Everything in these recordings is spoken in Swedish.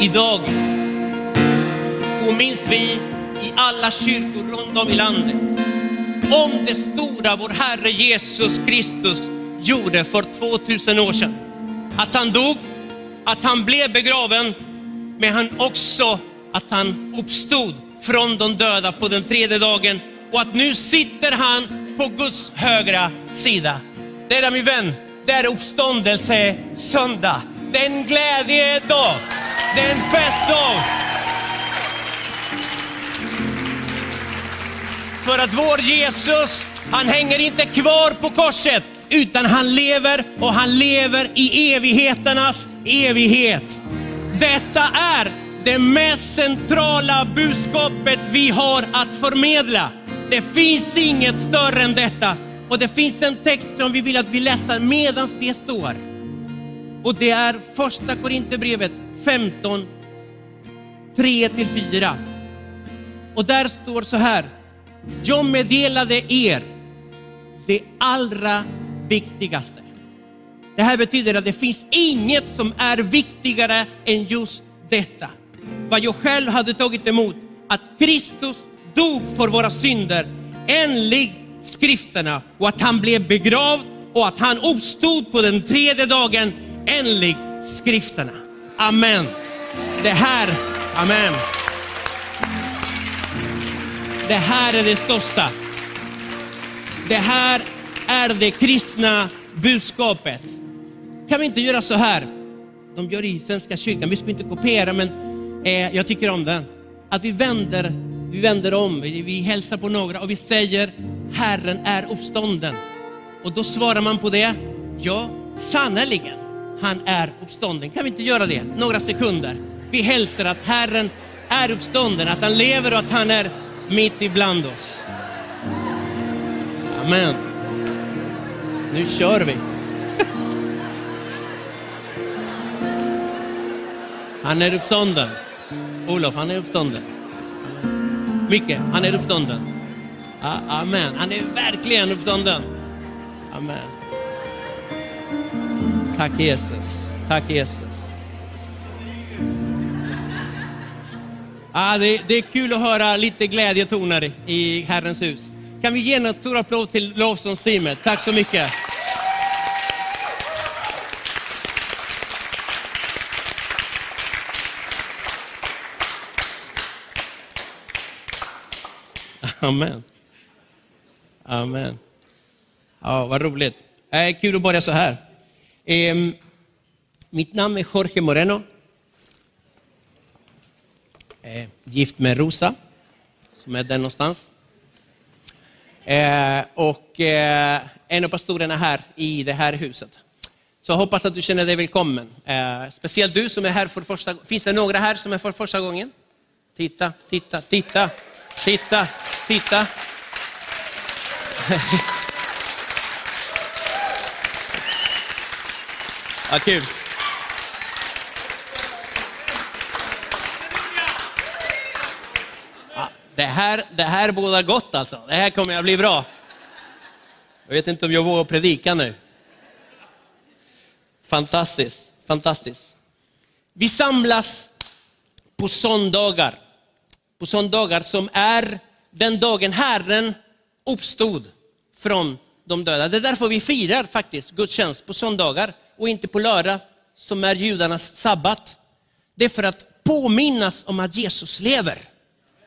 Idag minns vi i alla kyrkor runt om i landet om det stora vår Herre Jesus Kristus gjorde för 2000 år sedan. Att han dog, att han blev begraven, men han också att han uppstod från de döda på den tredje dagen och att nu sitter han på Guds högra sida. Det är min vän, det är uppståndelse söndag. Det är en glädjedag, det är en festdag. För att vår Jesus, han hänger inte kvar på korset, utan han lever och han lever i evigheternas evighet. Detta är det mest centrala budskapet vi har att förmedla. Det finns inget större än detta. Och det finns en text som vi vill att vi läser medan vi står. Och det är första Korinthierbrevet 15, 3-4. Och där står så här. Jag meddelade er det allra viktigaste. Det här betyder att det finns inget som är viktigare än just detta. Vad jag själv hade tagit emot, att Kristus dog för våra synder enligt skrifterna och att han blev begravd och att han uppstod på den tredje dagen enligt skrifterna. Amen. Det här, amen. Det här är det största. Det här är det kristna budskapet. Kan vi inte göra så här? De gör i Svenska kyrkan, vi ska inte kopiera men eh, jag tycker om den. Att vi vänder, vi vänder om, vi, vi hälsar på några och vi säger Herren är uppstånden. Och då svarar man på det, ja sannerligen, han är uppstånden. Kan vi inte göra det några sekunder? Vi hälsar att Herren är uppstånden, att han lever och att han är mitt ibland oss. Amen. Nu kör vi. Han är uppstånden. Olof, han är uppstånden. Micke, han är uppstånden. Amen. Han är verkligen uppstånden. Amen. Tack Jesus. Tack Jesus. Ah, det, det, är kul att höra lite glädjetoner i Herrens hus. Kan vi ge en stor applåd till lovsångsteamet? Tack så mycket. Amen. Amen. Ja, vad roligt. Eh, kul att börja så här. Eh, mitt namn är Jorge Moreno. Eh, gift med Rosa, som är där någonstans. Eh, och eh, en av pastorerna här i det här huset. Så jag hoppas att du känner dig välkommen. Eh, speciellt du som är här för första gången. Finns det några här som är för första gången? Titta, titta, titta, titta, titta. ja, kul. Det här, det här bådar gott alltså. Det här kommer att bli bra. Jag vet inte om jag vågar predika nu. Fantastiskt, fantastiskt. Vi samlas på söndagar. På söndagar som är den dagen Herren uppstod från de döda. Det är därför vi firar faktiskt gudstjänst på söndagar och inte på lördag som är judarnas sabbat. Det är för att påminnas om att Jesus lever.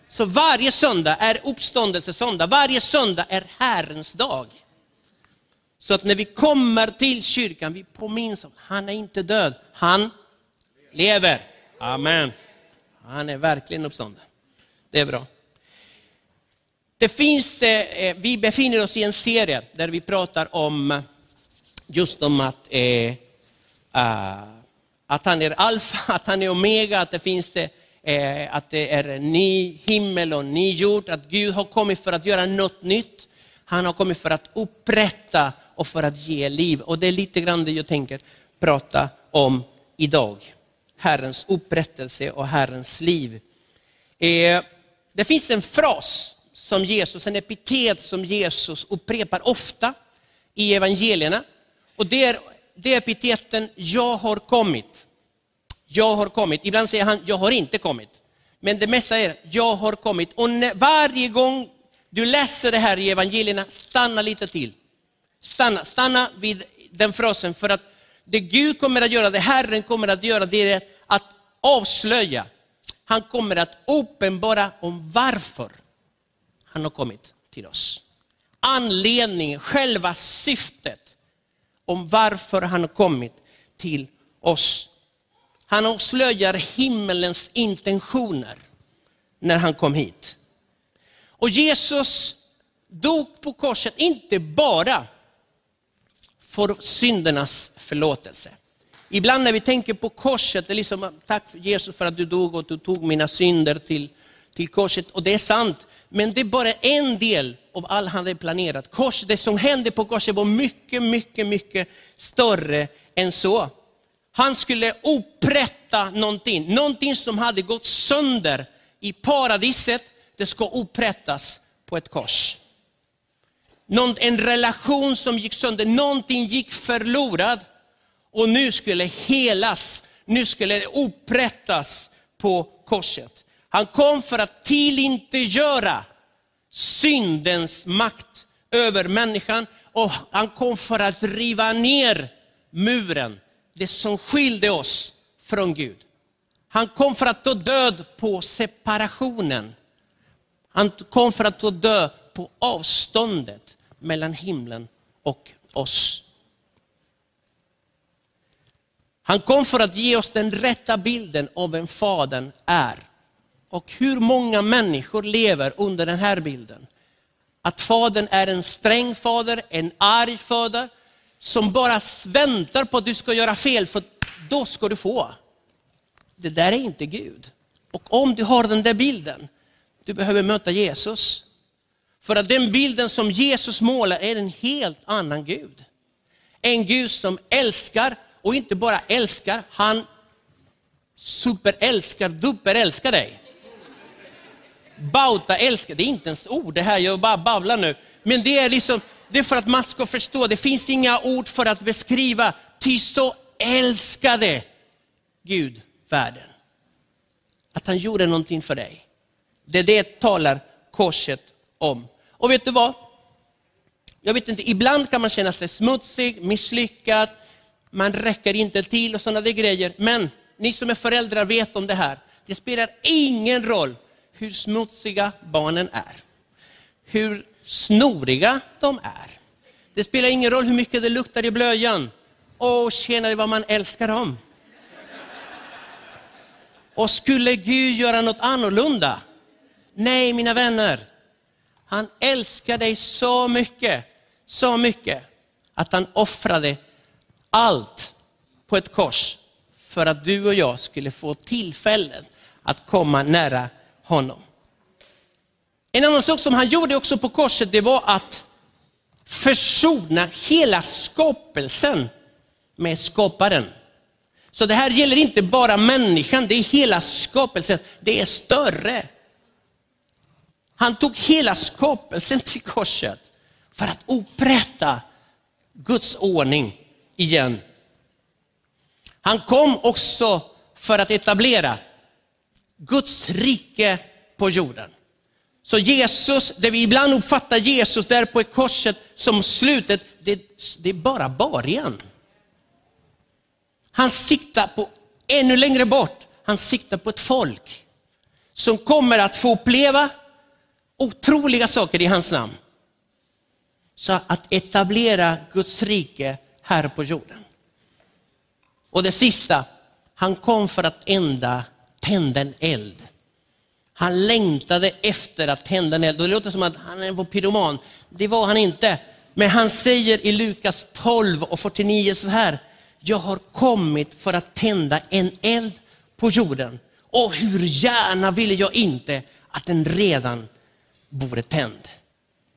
Så varje söndag är uppståndelsesöndag, varje söndag är Herrens dag. Så att när vi kommer till kyrkan, vi påminns om, han är inte död, han lever. Amen. Han är verkligen uppstånden. Det är bra. Det finns, eh, eh vi befinner oss i en serie där vi pratar om just om att, eh, uh, att han är alfa, att han är omega, att det finns eh, eh att det är en ny himmel och ny jord, att Gud har kommit för att göra något nytt. Han har kommit för att upprätta och för att ge liv. Och det är lite grann det jag tänker prata om idag. Herrens upprättelse och Herrens liv. Eh, det finns en fras som Jesus, en epitet som Jesus upprepar ofta i evangelierna. Och det är, det är epiteten, jag har kommit. jag har kommit. Ibland säger han, jag har inte kommit. Men det mesta är, jag har kommit. Och när, varje gång du läser det här i evangelierna, stanna lite till. Stanna, stanna vid den frasen, för att det Gud kommer att göra, det Herren kommer att göra, det är att avslöja. Han kommer att uppenbara om varför han har kommit till oss. Anledningen, själva syftet om varför han har kommit till oss. Han avslöjar himmelens intentioner när han kom hit. Och Jesus dog på korset, inte bara för syndernas förlåtelse. Ibland när vi tänker på korset, det är liksom, tack Jesus för att du dog och du tog mina synder till, till korset. Och det är sant, men det är bara en del av allt han hade planerat. Kors, det som hände på korset var mycket, mycket, mycket större än så. Han skulle upprätta någonting, någonting som hade gått sönder i paradiset, det ska upprättas på ett kors. Någon, en relation som gick sönder, någonting gick förlorat och nu skulle helas, nu skulle det upprättas på korset. Han kom för att tillintetgöra syndens makt över människan och han kom för att riva ner muren, det som skilde oss från Gud. Han kom för att ta död på separationen. Han kom för att ta död på avståndet mellan himlen och oss. Han kom för att ge oss den rätta bilden av vem Fadern är. Och hur många människor lever under den här bilden? Att Fadern är en sträng fader, en arg fader, som bara väntar på att du ska göra fel, för då ska du få. Det där är inte Gud. Och om du har den där bilden, du behöver möta Jesus. För att den bilden som Jesus målar är en helt annan Gud. En Gud som älskar och inte bara älskar, han superälskar, duperälskar dig. Bauta älskar, det är inte ens ord det här, jag bara babblar nu. Men det är liksom, det är för att man ska förstå, det finns inga ord för att beskriva, ty så älskade Gud världen. Att han gjorde någonting för dig. Det är det talar korset om. Och vet du vad? Jag vet inte, ibland kan man känna sig smutsig, misslyckad, man räcker inte till och sådana där grejer. Men ni som är föräldrar vet om det här. Det spelar ingen roll hur smutsiga barnen är. Hur snoriga de är. Det spelar ingen roll hur mycket det luktar i blöjan. Åh, tjena vad man älskar dem. Och skulle Gud göra något annorlunda? Nej, mina vänner. Han älskar dig så mycket, så mycket att han offrade allt på ett kors för att du och jag skulle få tillfällen att komma nära honom. En annan sak som han gjorde också på korset, det var att försona hela skapelsen med skaparen. Så det här gäller inte bara människan, det är hela skapelsen, det är större. Han tog hela skapelsen till korset för att upprätta Guds ordning igen. Han kom också för att etablera Guds rike på jorden. Så Jesus, det vi ibland uppfattar Jesus där på korset som slutet, det, det är bara början. Han siktar på ännu längre bort, han siktar på ett folk som kommer att få uppleva otroliga saker i hans namn. Så att etablera Guds rike här på jorden. Och det sista, han kom för att ända, tända en eld. Han längtade efter att tända en eld. Och det låter som att han var pyroman. Det var han inte. Men han säger i Lukas 12 och 49 så här, jag har kommit för att tända en eld på jorden. Och hur gärna ville jag inte att den redan vore tänd.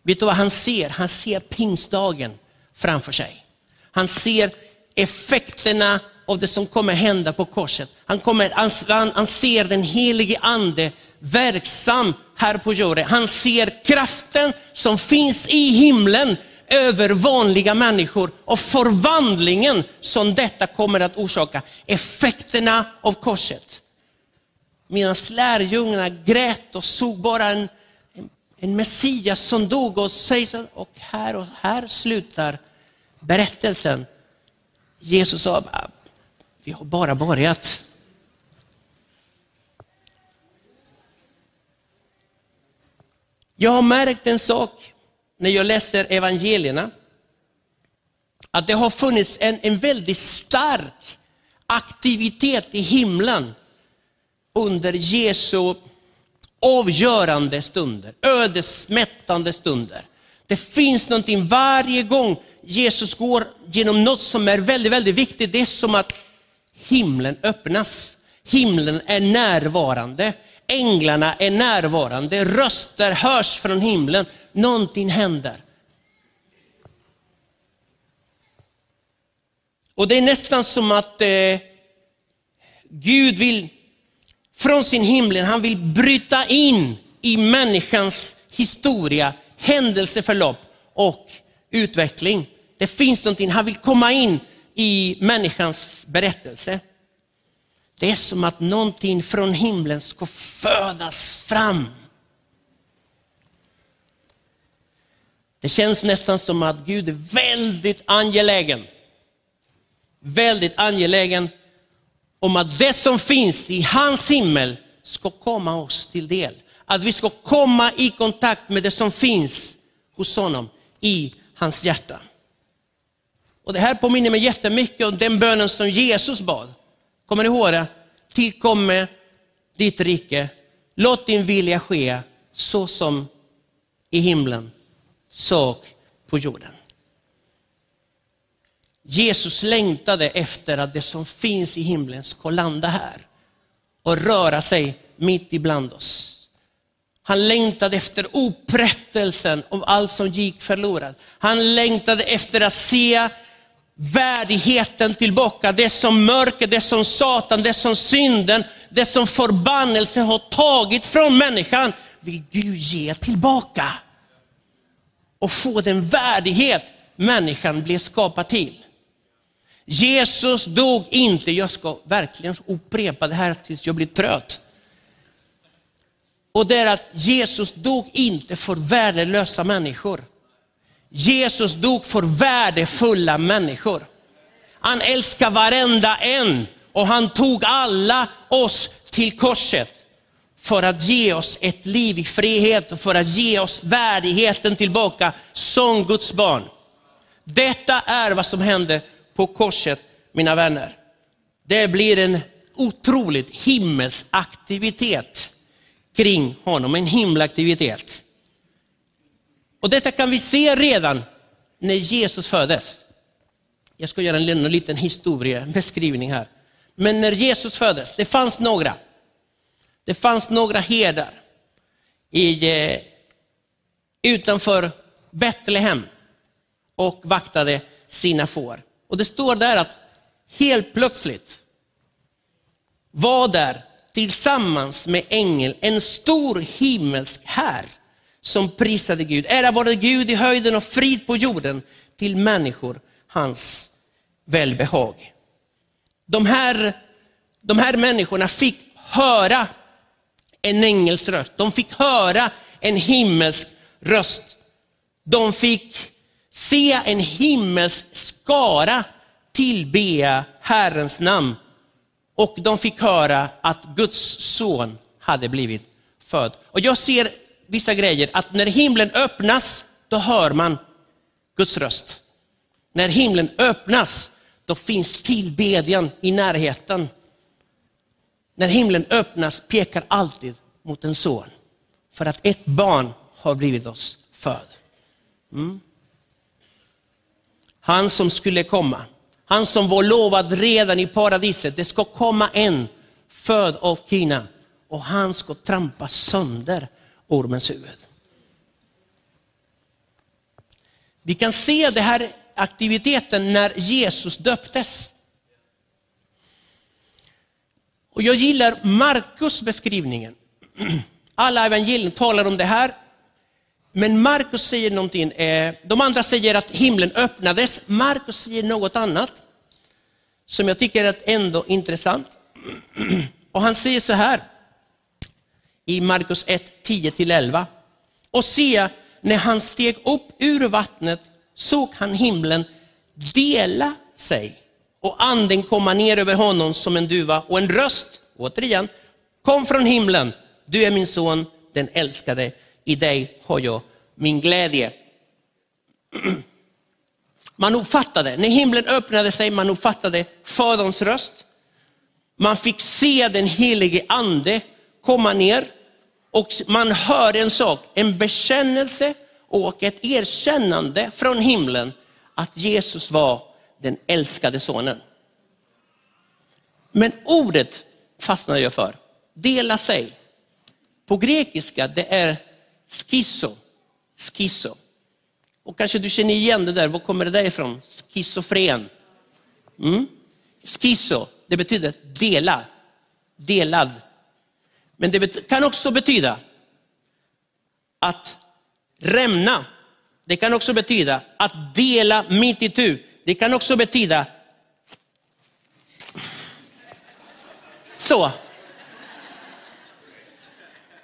Vet du vad han ser? Han ser pingstdagen framför sig. Han ser effekterna av det som kommer hända på korset. Han, kommer, han, han ser den helige ande verksam här på jorden. Han ser kraften som finns i himlen över vanliga människor och förvandlingen som detta kommer att orsaka. Effekterna av korset. Medan lärjungarna grät och såg bara en, en, en Messias som dog och sägs och här och här slutar berättelsen. Jesus sa, vi har bara börjat. Jag har märkt en sak när jag läser evangelierna. Att det har funnits en, en väldigt stark aktivitet i himlen under Jesu avgörande stunder, ödesmättande stunder. Det finns någonting varje gång Jesus går genom något som är väldigt, väldigt viktigt. Det är som att himlen öppnas. Himlen är närvarande. Änglarna är närvarande. Röster hörs från himlen. Någonting händer. Och det är nästan som att eh, Gud vill från sin himmel, han vill bryta in i människans historia, händelseförlopp och utveckling. Det finns någonting, han vill komma in i människans berättelse. Det är som att någonting från himlen ska födas fram. Det känns nästan som att Gud är väldigt angelägen, väldigt angelägen om att det som finns i hans himmel ska komma oss till del. Att vi ska komma i kontakt med det som finns hos honom i hans hjärta. Och Det här påminner mig jättemycket om den bönen som Jesus bad. Kommer ni ihåg det? Tillkomme ditt rike, låt din vilja ske så som i himlen, så på jorden. Jesus längtade efter att det som finns i himlen ska landa här och röra sig mitt ibland oss. Han längtade efter upprättelsen av allt som gick förlorat. Han längtade efter att se värdigheten tillbaka. Det som mörker, det som Satan, det som synden, det som förbannelse har tagit från människan vill Gud ge tillbaka. Och få den värdighet människan blev skapad till. Jesus dog inte, jag ska verkligen upprepa det här tills jag blir trött. Och det är att Jesus dog inte för värdelösa människor. Jesus dog för värdefulla människor. Han älskar varenda en och han tog alla oss till korset för att ge oss ett liv i frihet och för att ge oss värdigheten tillbaka som Guds barn. Detta är vad som hände på korset, mina vänner. Det blir en otroligt himmelsk aktivitet kring honom, en himmelaktivitet. Och detta kan vi se redan när Jesus föddes. Jag ska göra en liten historiebeskrivning här. Men när Jesus föddes, det fanns några. Det fanns några herdar i, eh, utanför Betlehem och vaktade sina får. Och det står där att helt plötsligt var där tillsammans med ängel en stor himmelsk här som prisade Gud. Ära vare Gud i höjden och frid på jorden till människor hans välbehag. De här, de här människorna fick höra en ängels röst. De fick höra en himmelsk röst. De fick se en himmelsk skara tillbe Herrens namn. Och de fick höra att Guds son hade blivit född. Och jag ser vissa grejer, att när himlen öppnas, då hör man Guds röst. När himlen öppnas, då finns tillbedjan i närheten. När himlen öppnas pekar alltid mot en son. För att ett barn har blivit oss född. Mm. Han som skulle komma, han som var lovad redan i paradiset, det ska komma en född av kvinna och han ska trampa sönder ormens huvud. Vi kan se den här aktiviteten när Jesus döptes. Och jag gillar Markus beskrivningen. Alla evangelier talar om det här. Men Markus säger någonting, eh, de andra säger att himlen öppnades. Markus säger något annat som jag tycker är ändå intressant. Och han säger så här i Markus 1, 10-11. Och se, när han steg upp ur vattnet såg han himlen dela sig och anden komma ner över honom som en duva och en röst, återigen, kom från himlen. Du är min son, den älskade, i dig har jag min glädje. Man uppfattade, när himlen öppnade sig, man uppfattade Faderns röst. Man fick se den helige ande komma ner och man hör en sak, en bekännelse och ett erkännande från himlen att Jesus var den älskade sonen. Men ordet fastnade jag för, dela sig. På grekiska det är skisso, skisso. Och kanske du känner igen det där, var kommer det där ifrån? Schizofren. Mm. Skisso, det betyder dela, delad. Men det kan också betyda att rämna. Det kan också betyda att dela mitt i tu. Det kan också betyda så.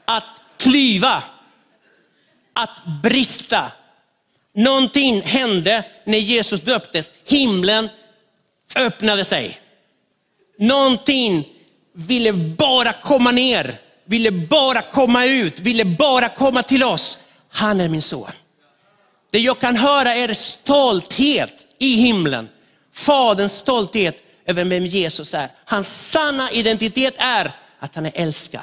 Att klyva, att brista. Någonting hände när Jesus döptes. Himlen öppnade sig. Någonting ville bara komma ner, ville bara komma ut, ville bara komma till oss. Han är min son. Det jag kan höra är stolthet i himlen. Faderns stolthet över vem Jesus är. Hans sanna identitet är att han är älskad.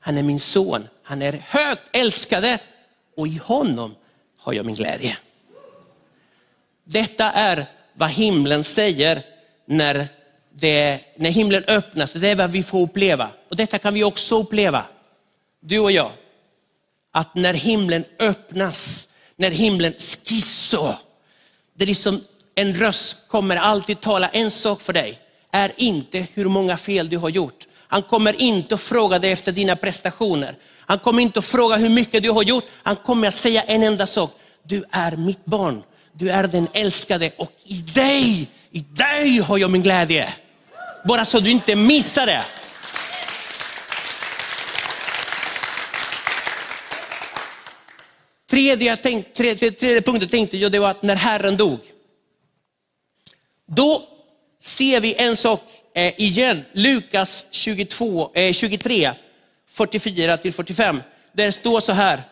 Han är min son, han är högt älskade och i honom har jag min glädje. Detta är vad himlen säger när, det, när himlen öppnas. Det är vad vi får uppleva. Och detta kan vi också uppleva, du och jag. Att när himlen öppnas, när himlen skisso, det är liksom en röst kommer alltid tala en sak för dig, är inte hur många fel du har gjort. Han kommer inte att fråga dig efter dina prestationer. Han kommer inte att fråga hur mycket du har gjort. Han kommer att säga en enda sak. Du är mitt barn. Du är den älskade och i dig, i dig har jag min glädje. Bara så du inte missar det. Tredje, jag tänk, tredje, tredje punkten tänkte jag det var att när Herren dog, då ser vi en sak eh, igen, Lukas 22, eh, 23, 44 till 45. Där det står så här.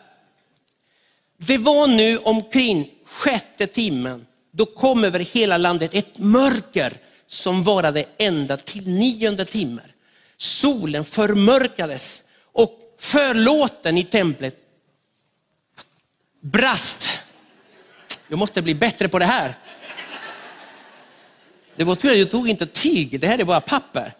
Det var nu omkring sjätte timmen, då kom över hela landet ett mörker som varade ända till nionde timmen. Solen förmörkades och förlåten i templet brast. Jag måste bli bättre på det här. Det var tur att jag tog inte tyg, det här är bara papper.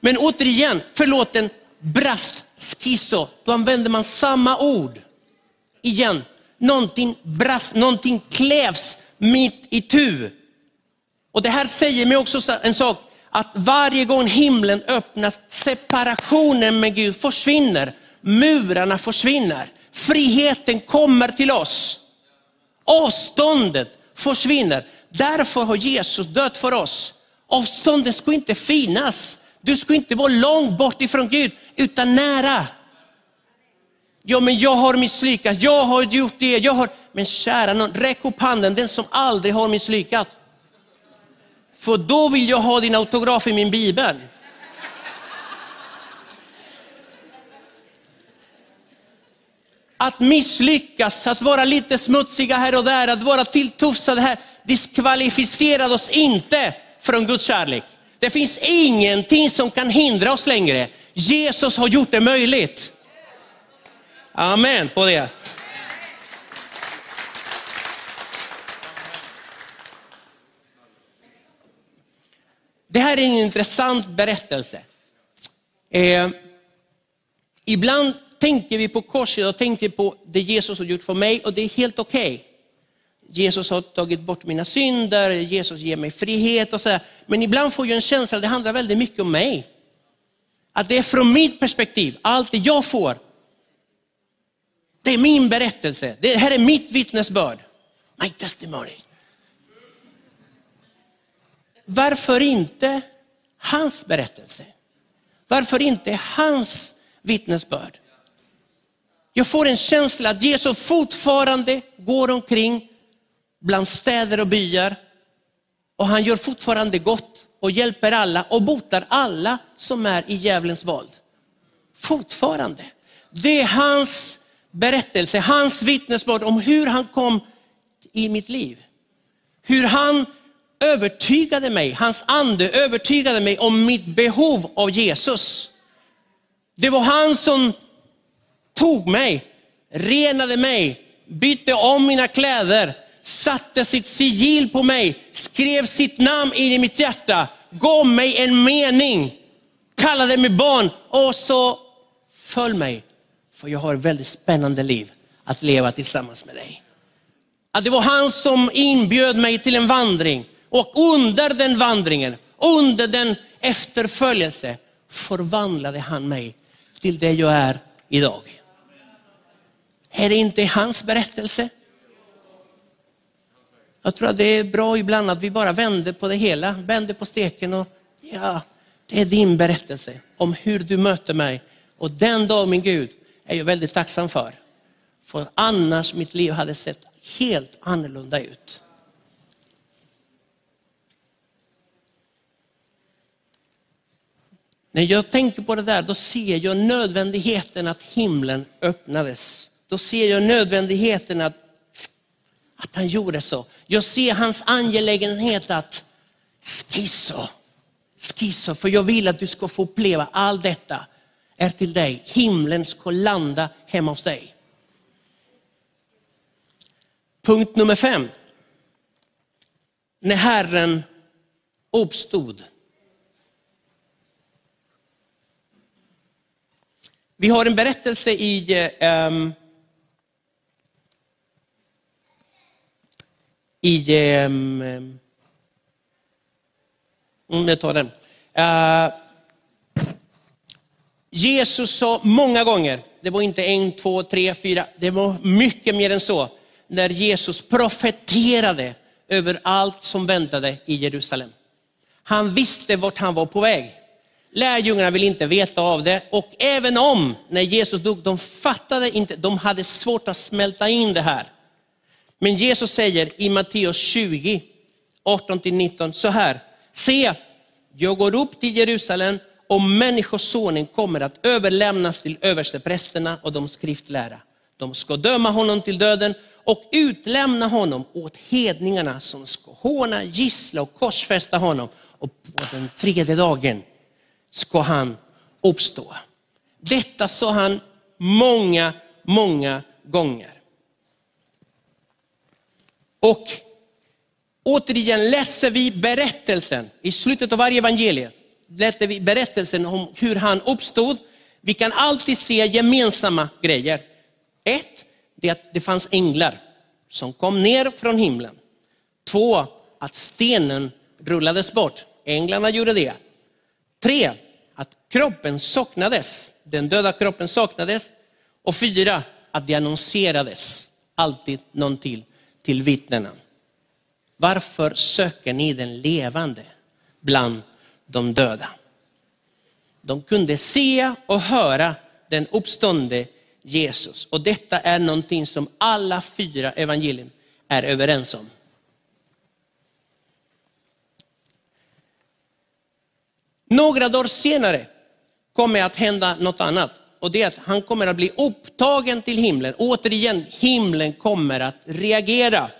Men återigen, förlåten brast, skisso, då använder man samma ord. Igen, någonting brast, någonting klävs mitt i tu. Och det här säger mig också en sak, att varje gång himlen öppnas, separationen med Gud försvinner, murarna försvinner, friheten kommer till oss. Avståndet försvinner. Därför har Jesus dött för oss. Avståndet ska inte finnas. Du ska inte vara långt bort ifrån Gud, utan nära. Ja, men jag har misslyckats, jag har gjort det, jag har... Men kära någon, räck upp handen, den som aldrig har misslyckats. För då vill jag ha din autograf i min bibel. Att misslyckas, att vara lite smutsiga här och där, att vara tilltufsade här, diskvalificerar oss inte från Guds kärlek. Det finns ingenting som kan hindra oss längre. Jesus har gjort det möjligt. Amen på det. Det här är en intressant berättelse. Eh, ibland tänker vi på korset och tänker på det Jesus har gjort för mig och det är helt okej. Okay. Jesus har tagit bort mina synder, Jesus ger mig frihet och så. Men ibland får jag en känsla att det handlar väldigt mycket om mig. Att det är från mitt perspektiv, allt det jag får. Det är min berättelse. Det här är mitt vittnesbörd. My testimony. Varför inte hans berättelse? Varför inte hans vittnesbörd? Jag får en känsla att Jesus fortfarande går omkring bland städer och byar och han gör fortfarande gott och hjälper alla och botar alla som är i djävulens våld. Fortfarande. Det är hans berättelse, hans vittnesbörd om hur han kom i mitt liv. Hur han övertygade mig, hans ande övertygade mig om mitt behov av Jesus. Det var han som tog mig, renade mig, bytte om mina kläder, satte sitt sigill på mig, skrev sitt namn in i mitt hjärta, gav mig en mening, kallade mig barn och så följ mig. För jag har ett väldigt spännande liv att leva tillsammans med dig. Att det var han som inbjöd mig till en vandring och under den vandringen, under den efterföljelse förvandlade han mig till det jag är idag. Är det inte hans berättelse? Jag tror att det är bra ibland att vi bara vänder på det hela, vänder på steken och ja, det är din berättelse om hur du möter mig. Och den dag min Gud är jag väldigt tacksam för. För annars mitt liv hade sett helt annorlunda ut. När jag tänker på det där, då ser jag nödvändigheten att himlen öppnades. Då ser jag nödvändigheten att, att han gjorde så. Jag ser hans angelägenhet att skisso, skisso, för jag vill att du ska få uppleva allt detta är till dig. Himlen ska landa hemma hos dig. Punkt nummer fem. När Herren uppstod. Vi har en berättelse i um, i um, jag tar den. Uh, Jesus sa många gånger, det var inte en, två, tre, fyra, det var mycket mer än så, när Jesus profeterade över allt som väntade i Jerusalem. Han visste vart han var på väg. Lärjungarna vill inte veta av det och även om, när Jesus dog, de fattade inte, de hade svårt att smälta in det här. Men Jesus säger i Matteus 20, 18-19 så här, se, jag går upp till Jerusalem och människosonen kommer att överlämnas till översteprästerna och de skriftlära. De ska döma honom till döden och utlämna honom åt hedningarna som ska håna, gissla och korsfästa honom. Och på den tredje dagen ska han uppstå. Detta sa han många, många gånger. Och återigen läser vi berättelsen i slutet av varje evangelium Läser vi berättelsen om hur han uppstod. Vi kan alltid se gemensamma grejer. Ett, det är att det fanns änglar som kom ner från himlen. Två, att stenen rullades bort. Änglarna gjorde det. Tre, att kroppen saknades. Den döda kroppen saknades. Och fyra, att det annonserades alltid någon till, till vittnena. Varför söker ni den levande bland de döda. De kunde se och höra den uppståndne Jesus. Och detta är någonting som alla fyra evangelium är överens om. Några dagar senare kommer att hända något annat. Och det är att han kommer att bli upptagen till himlen. Återigen, himlen kommer att reagera.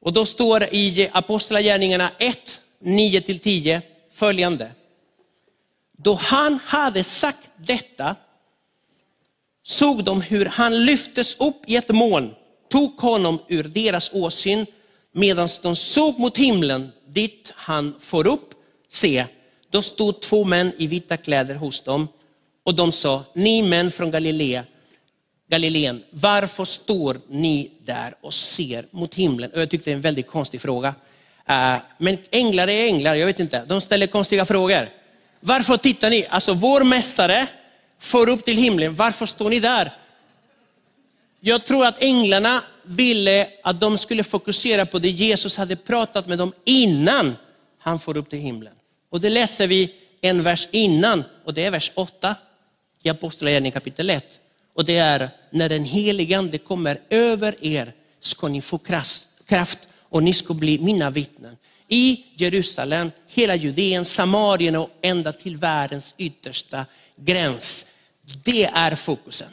Och då står i Apostlagärningarna 1, 9-10 följande. Då han hade sagt detta såg de hur han lyftes upp i ett moln, tog honom ur deras åsyn, medan de såg mot himlen dit han får upp. Se, då stod två män i vita kläder hos dem och de sa, ni män från Galilea, Galileen, varför står ni där och ser mot himlen? Och jag tyckte det är en väldigt konstig fråga. Eh, men änglar är änglar, jag vet inte. De ställer konstiga frågor. Varför tittar ni? Alltså vår mästare får upp till himlen, varför står ni där? Jag tror att änglarna ville att de skulle fokusera på det Jesus hade pratat med dem innan han får upp till himlen. Och det läser vi en vers innan och det är vers 8 i Apostlagärningarna kapitel 1. Och det är när den helige ande kommer över er ska ni få kraft och ni ska bli mina vittnen. I Jerusalem, hela Judeen, Samarien och ända till världens yttersta gräns. Det är fokusen.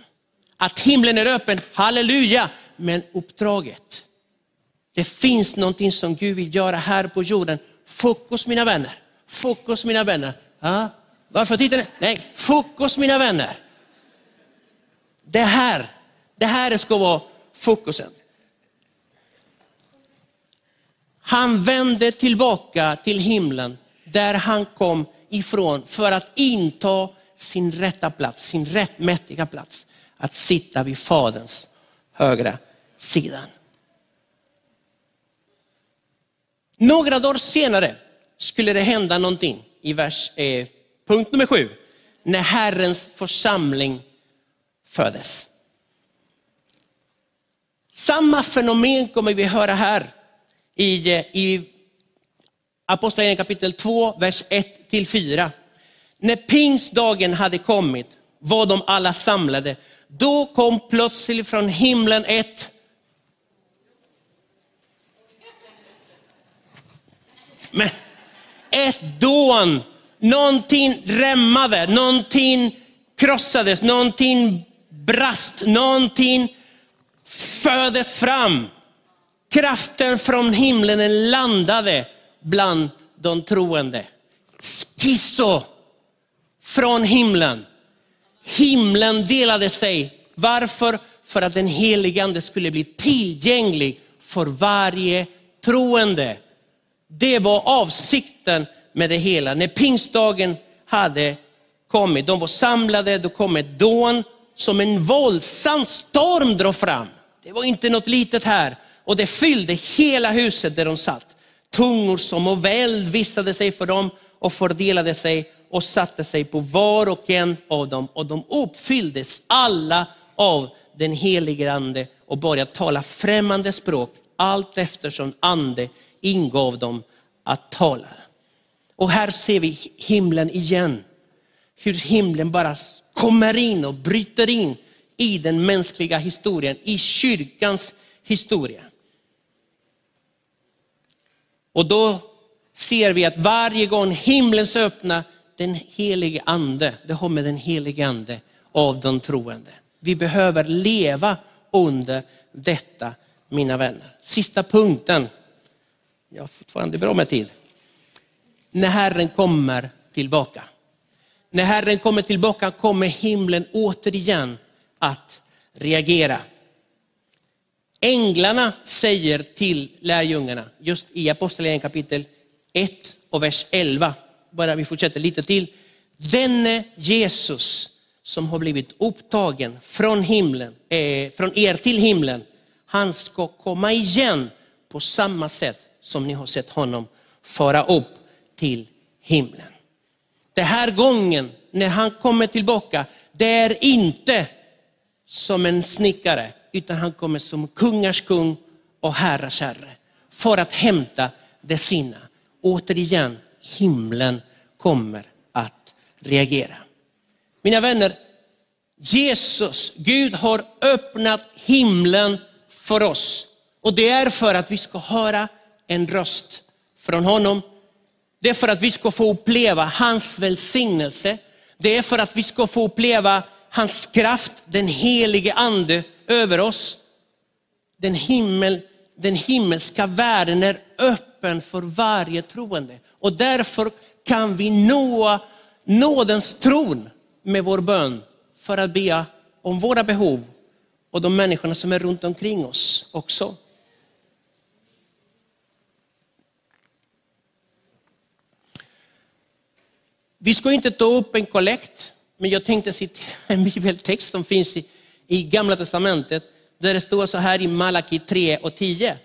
Att himlen är öppen, halleluja, men uppdraget. Det finns någonting som Gud vill göra här på jorden. Fokus mina vänner, fokus mina vänner. Ja, varför tittar ni? Nej, fokus mina vänner. Det här, det här ska vara fokusen. Han vände tillbaka till himlen där han kom ifrån för att inta sin rätta plats, sin rättmätiga plats. Att sitta vid Faderns högra sida. Några dagar senare skulle det hända någonting i vers, eh, punkt nummer sju. När Herrens församling föddes. Samma fenomen kommer vi höra här i, eh, i Apostlagärningarna kapitel 2, vers 1 till 4. När pingstdagen hade kommit var de alla samlade. Då kom plötsligt från himlen ett Men ett dån, någonting rämmade, någonting krossades, någonting brast, någonting föddes fram. Kraften från himlen landade bland de troende. Skisso från himlen. Himlen delade sig. Varför? För att den helige ande skulle bli tillgänglig för varje troende. Det var avsikten med det hela. När pingstdagen hade kommit, de var samlade, då kom ett dån som en våldsam storm drog fram. Det var inte något litet här och det fyllde hela huset där de satt. Tungor som och eld visade sig för dem och fördelade sig och satte sig på var och en av dem och de uppfylldes alla av den helige ande och började tala främmande språk allt eftersom ande ingav dem att tala. Och här ser vi himlen igen. Hur himlen bara kommer in och bryter in i den mänskliga historien, i kyrkans historia. Och då ser vi att varje gång himlen öppnar, den helige ande, det har med den helige ande av de troende. Vi behöver leva under detta, mina vänner. Sista punkten. Jag har fortfarande bra med tid. När Herren kommer tillbaka. När Herren kommer tillbaka kommer himlen återigen att reagera. Änglarna säger till lärjungarna, just i Apostlagärningarna kapitel 1 och vers 11, bara vi fortsätter lite till. Denne Jesus som har blivit upptagen från, himlen, eh, från er till himlen, han ska komma igen på samma sätt som ni har sett honom fara upp till himlen. Den här gången när han kommer tillbaka, det är inte som en snickare, utan han kommer som kungars kung och herrars herre för att hämta det sina. Återigen, himlen kommer att reagera. Mina vänner, Jesus, Gud har öppnat himlen för oss. Och det är för att vi ska höra en röst från honom. Det är för att vi ska få uppleva hans välsignelse. Det är för att vi ska få uppleva hans kraft, den helige ande över oss. Den, himmel, den himmelska världen är öppen för varje troende. Och därför kan vi nå nådens tron med vår bön för att be om våra behov och de människorna som är runt omkring oss också. Vi ska inte ta upp en kollekt, men jag tänkte citera en bibeltext som finns i, i Gamla Testamentet, där det står så här i Malaki 3 och 10.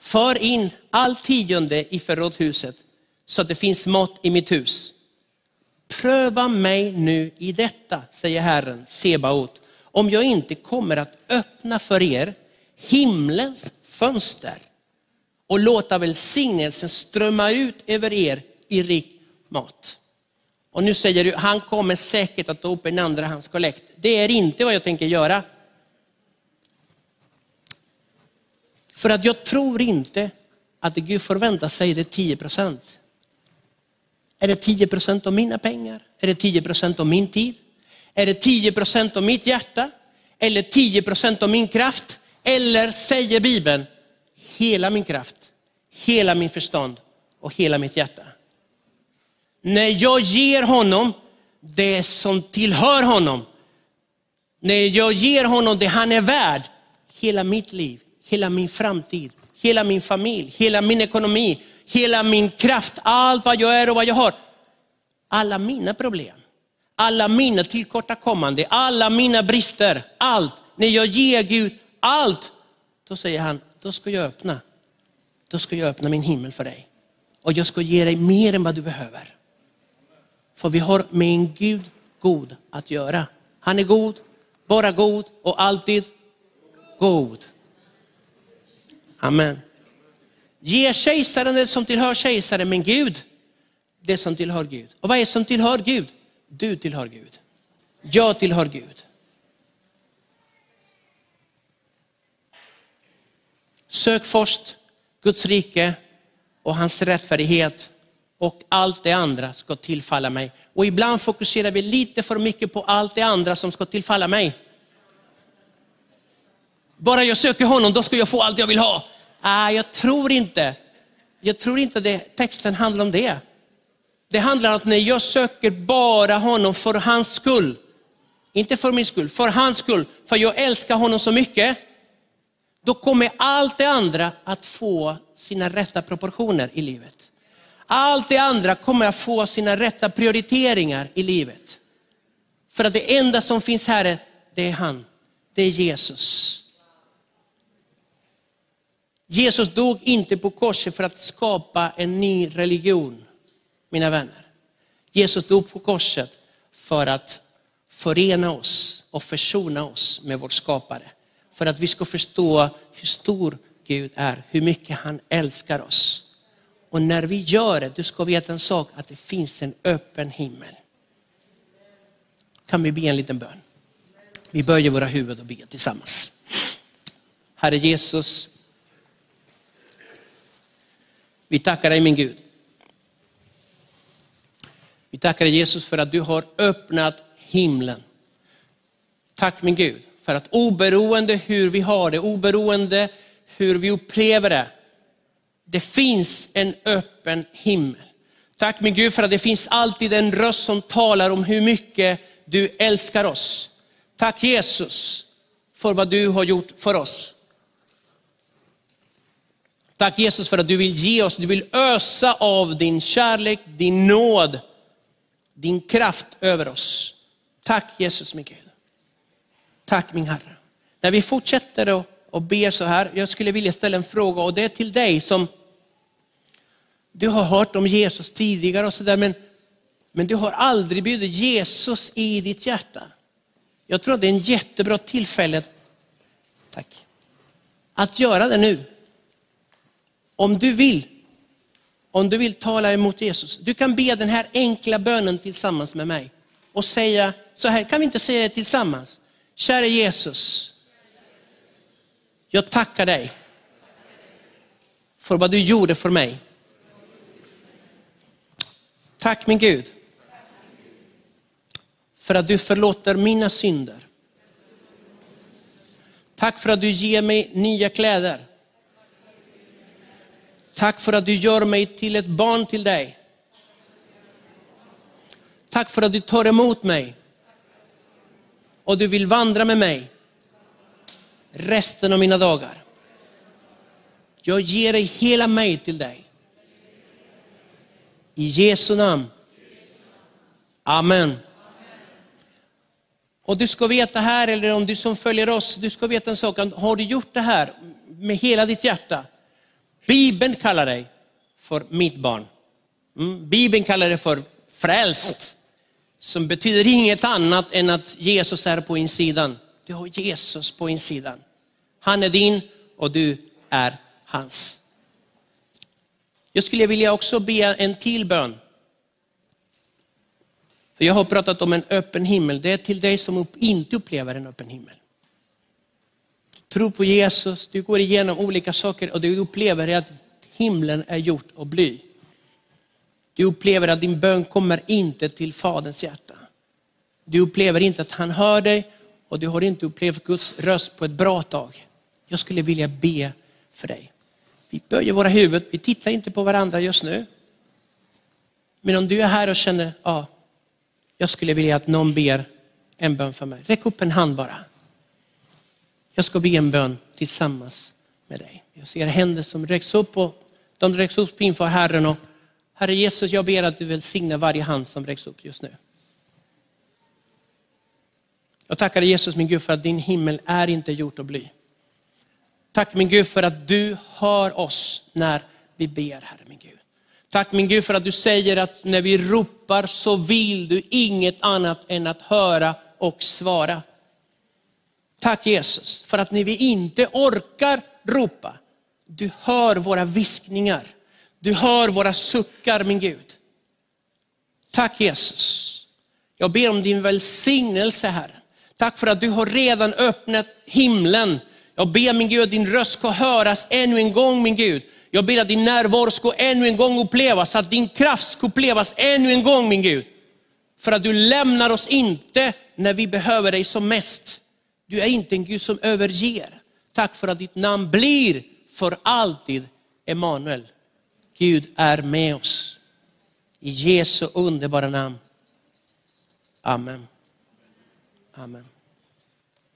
För in all tionde i förrådshuset så att det finns mat i mitt hus. Pröva mig nu i detta, säger Herren Sebaot, om jag inte kommer att öppna för er himlens fönster och låta välsignelsen strömma ut över er i rik mat. Och nu säger du, han kommer säkert att ta upp en andrahandskollekt. Det är inte vad jag tänker göra. För att jag tror inte att Gud förväntar sig det 10 procent. Är det 10 procent av mina pengar? Är det 10 procent av min tid? Är det 10 procent av mitt hjärta? Eller 10 procent av min kraft? Eller säger Bibeln, hela min kraft, hela min förstånd och hela mitt hjärta. När jag ger honom det som tillhör honom, när jag ger honom det han är värd, hela mitt liv, hela min framtid, hela min familj, hela min ekonomi, hela min kraft, allt vad jag är och vad jag har. Alla mina problem, alla mina tillkortakommande, alla mina brister, allt. När jag ger Gud allt, då säger han, då ska jag öppna. Då ska jag öppna min himmel för dig. Och jag ska ge dig mer än vad du behöver. För vi har med en Gud god att göra. Han är god, bara god och alltid god. Amen. Ge kejsaren det som tillhör kejsaren, men Gud det som tillhör Gud. Och vad är det som tillhör Gud? Du tillhör Gud. Jag tillhör Gud. Sök först Guds rike och hans rättfärdighet och allt det andra ska tillfalla mig. Och ibland fokuserar vi lite för mycket på allt det andra som ska tillfalla mig. Bara jag söker honom, då ska jag få allt jag vill ha. Ah, jag tror inte. Jag tror inte det, texten handlar om det. Det handlar om att när jag söker bara honom för hans skull, inte för min skull, för hans skull, för jag älskar honom så mycket, då kommer allt det andra att få sina rätta proportioner i livet. Allt det andra kommer att få sina rätta prioriteringar i livet. För att det enda som finns här, det är han. Det är Jesus. Jesus dog inte på korset för att skapa en ny religion, mina vänner. Jesus dog på korset för att förena oss och försona oss med vår skapare. För att vi ska förstå hur stor Gud är, hur mycket han älskar oss. Och när vi gör det, du ska veta en sak, att det finns en öppen himmel. Kan vi be en liten bön? Vi böjer våra huvuden och ber tillsammans. Herre Jesus, vi tackar dig min Gud. Vi tackar dig Jesus för att du har öppnat himlen. Tack min Gud för att oberoende hur vi har det, oberoende hur vi upplever det, det finns en öppen himmel. Tack min Gud för att det finns alltid en röst som talar om hur mycket du älskar oss. Tack Jesus för vad du har gjort för oss. Tack Jesus för att du vill ge oss, du vill ösa av din kärlek, din nåd, din kraft över oss. Tack Jesus min Gud. Tack min Herre. När vi fortsätter att och ber så här, jag skulle vilja ställa en fråga och det är till dig som du har hört om Jesus tidigare och sådär, men, men du har aldrig bjudit Jesus i ditt hjärta. Jag tror att det är en jättebra tillfälle tack, att göra det nu. Om du vill, om du vill tala emot Jesus, du kan be den här enkla bönen tillsammans med mig och säga, så här kan vi inte säga det tillsammans. Kära Jesus, jag tackar dig för vad du gjorde för mig. Tack min Gud för att du förlåter mina synder. Tack för att du ger mig nya kläder. Tack för att du gör mig till ett barn till dig. Tack för att du tar emot mig och du vill vandra med mig resten av mina dagar. Jag ger dig hela mig till dig. I Jesu namn. Amen. Och du ska veta här, eller om du som följer oss, du ska veta en sak. Har du gjort det här med hela ditt hjärta? Bibeln kallar dig för mitt barn. Mm. Bibeln kallar dig för frälst som betyder inget annat än att Jesus är på insidan. Du har Jesus på insidan. Han är din och du är hans. Jag skulle vilja också be en till bön. För jag har pratat om en öppen himmel. Det är till dig som inte upplever en öppen himmel. Du tror på Jesus, du går igenom olika saker och du upplever att himlen är gjort av bly. Du upplever att din bön kommer inte till Faderns hjärta. Du upplever inte att han hör dig och du har inte upplevt Guds röst på ett bra tag. Jag skulle vilja be för dig. Vi böjer våra huvud, vi tittar inte på varandra just nu. Men om du är här och känner, ja, jag skulle vilja att någon ber en bön för mig. Räck upp en hand bara. Jag ska be en bön tillsammans med dig. Jag ser händer som räcks upp och de räcks upp inför Herren. Och Herre Jesus, jag ber att du välsignar varje hand som räcks upp just nu. Jag tackar dig Jesus min Gud för att din himmel är inte gjort av bly. Tack min Gud för att du hör oss när vi ber, Herre min Gud. Tack min Gud för att du säger att när vi ropar så vill du inget annat än att höra och svara. Tack Jesus för att när vi inte orkar ropa, du hör våra viskningar. Du hör våra suckar min Gud. Tack Jesus. Jag ber om din välsignelse Herre. Tack för att du har redan öppnat himlen. Jag ber min Gud att din röst ska höras ännu en gång min Gud. Jag ber att din närvaro ska ännu en gång upplevas, att din kraft ska upplevas ännu en gång min Gud. För att du lämnar oss inte när vi behöver dig som mest. Du är inte en Gud som överger. Tack för att ditt namn blir för alltid Emanuel. Gud är med oss. I Jesu underbara namn. Amen. Amen.